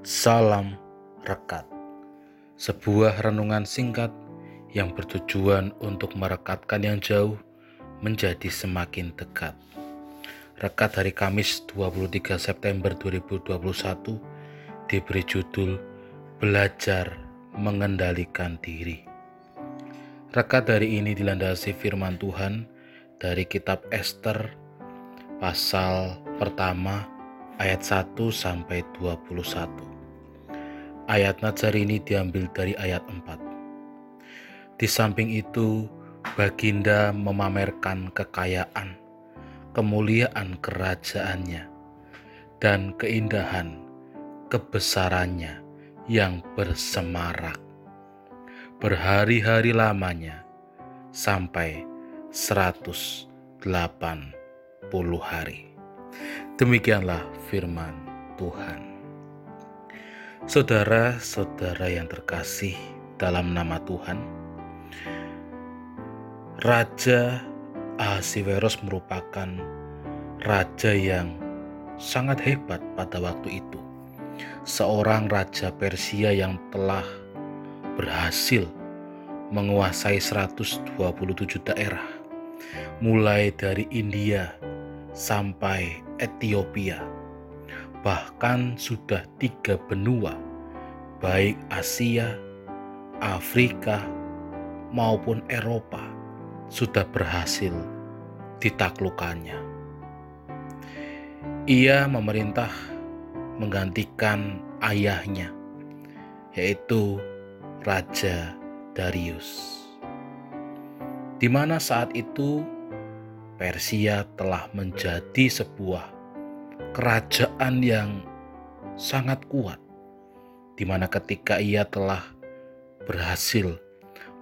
Salam Rekat Sebuah renungan singkat yang bertujuan untuk merekatkan yang jauh menjadi semakin dekat. Rekat hari Kamis 23 September 2021 diberi judul Belajar Mengendalikan Diri. Rekat hari ini dilandasi firman Tuhan dari kitab Esther pasal pertama ayat 1 sampai 21. Ayat Nazar ini diambil dari ayat 4. Di samping itu, Baginda memamerkan kekayaan, kemuliaan kerajaannya, dan keindahan kebesarannya yang bersemarak. Berhari-hari lamanya sampai 180 hari. Demikianlah firman Tuhan. Saudara-saudara yang terkasih dalam nama Tuhan, Raja Ahasiweros merupakan raja yang sangat hebat pada waktu itu. Seorang raja Persia yang telah berhasil menguasai 127 daerah, mulai dari India sampai Ethiopia, bahkan sudah tiga benua, baik Asia, Afrika, maupun Eropa, sudah berhasil ditaklukannya. Ia memerintah menggantikan ayahnya, yaitu Raja Darius, di mana saat itu Persia telah menjadi sebuah kerajaan yang sangat kuat, di mana ketika ia telah berhasil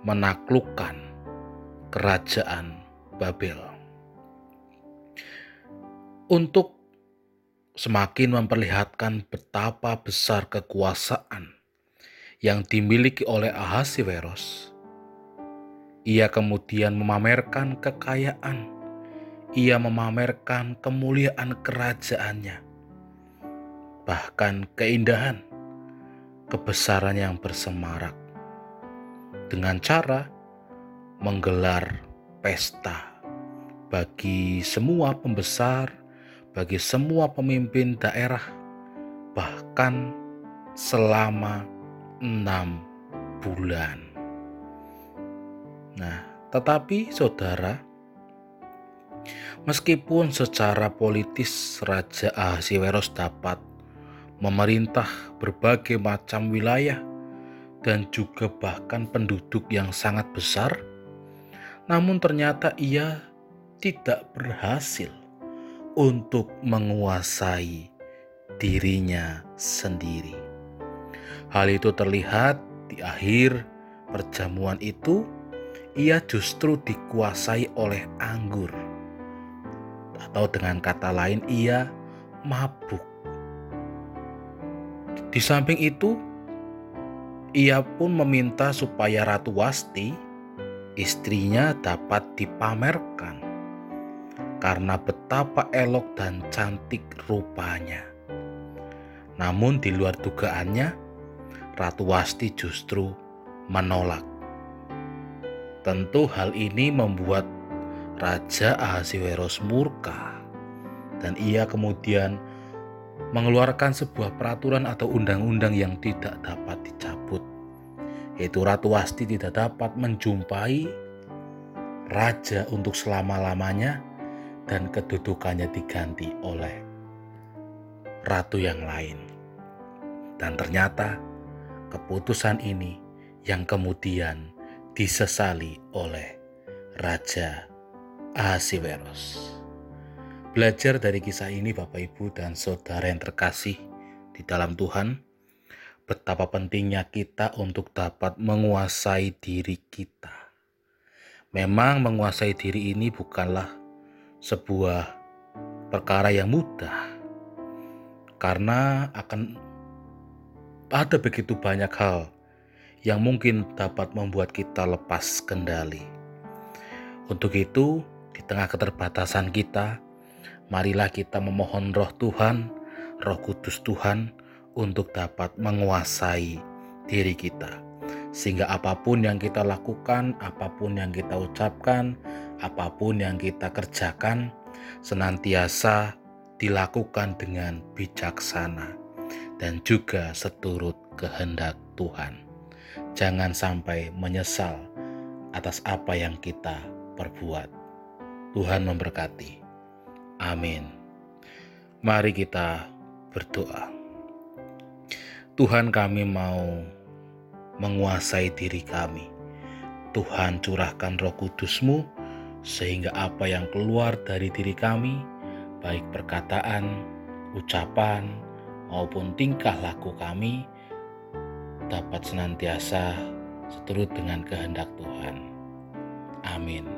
menaklukkan kerajaan Babel. Untuk semakin memperlihatkan betapa besar kekuasaan yang dimiliki oleh Ahasiweros, ia kemudian memamerkan kekayaan ia memamerkan kemuliaan kerajaannya, bahkan keindahan, kebesaran yang bersemarak, dengan cara menggelar pesta bagi semua pembesar, bagi semua pemimpin daerah, bahkan selama enam bulan. Nah, tetapi saudara, Meskipun secara politis Raja Ahasiweros dapat memerintah berbagai macam wilayah dan juga bahkan penduduk yang sangat besar, namun ternyata ia tidak berhasil untuk menguasai dirinya sendiri. Hal itu terlihat di akhir perjamuan itu, ia justru dikuasai oleh anggur atau dengan kata lain ia mabuk. Di samping itu, ia pun meminta supaya Ratu Wasti, istrinya dapat dipamerkan karena betapa elok dan cantik rupanya. Namun di luar dugaannya, Ratu Wasti justru menolak. Tentu hal ini membuat Raja Ahasiweros murka dan ia kemudian mengeluarkan sebuah peraturan atau undang-undang yang tidak dapat dicabut yaitu Ratu Wasti tidak dapat menjumpai raja untuk selama-lamanya dan kedudukannya diganti oleh ratu yang lain. Dan ternyata keputusan ini yang kemudian disesali oleh Raja Ahasiweros. Belajar dari kisah ini Bapak Ibu dan Saudara yang terkasih di dalam Tuhan, betapa pentingnya kita untuk dapat menguasai diri kita. Memang menguasai diri ini bukanlah sebuah perkara yang mudah, karena akan ada begitu banyak hal yang mungkin dapat membuat kita lepas kendali. Untuk itu, tengah keterbatasan kita, marilah kita memohon roh Tuhan, roh kudus Tuhan, untuk dapat menguasai diri kita. Sehingga apa pun yang kita lakukan, apa pun yang kita ucapkan, apa pun yang kita kerjakan, senantiasa dilakukan dengan bijaksana dan juga seturut kehendak Tuhan. Jangan sampai menyesal atas apa yang kita perbuat. Tuhan memberkati. Amin. Mari kita berdoa. Tuhan kami mau menguasai diri kami. Tuhan curahkan roh kudusmu sehingga apa yang keluar dari diri kami, baik perkataan, ucapan, maupun tingkah laku kami, dapat senantiasa seturut dengan kehendak Tuhan. Amin.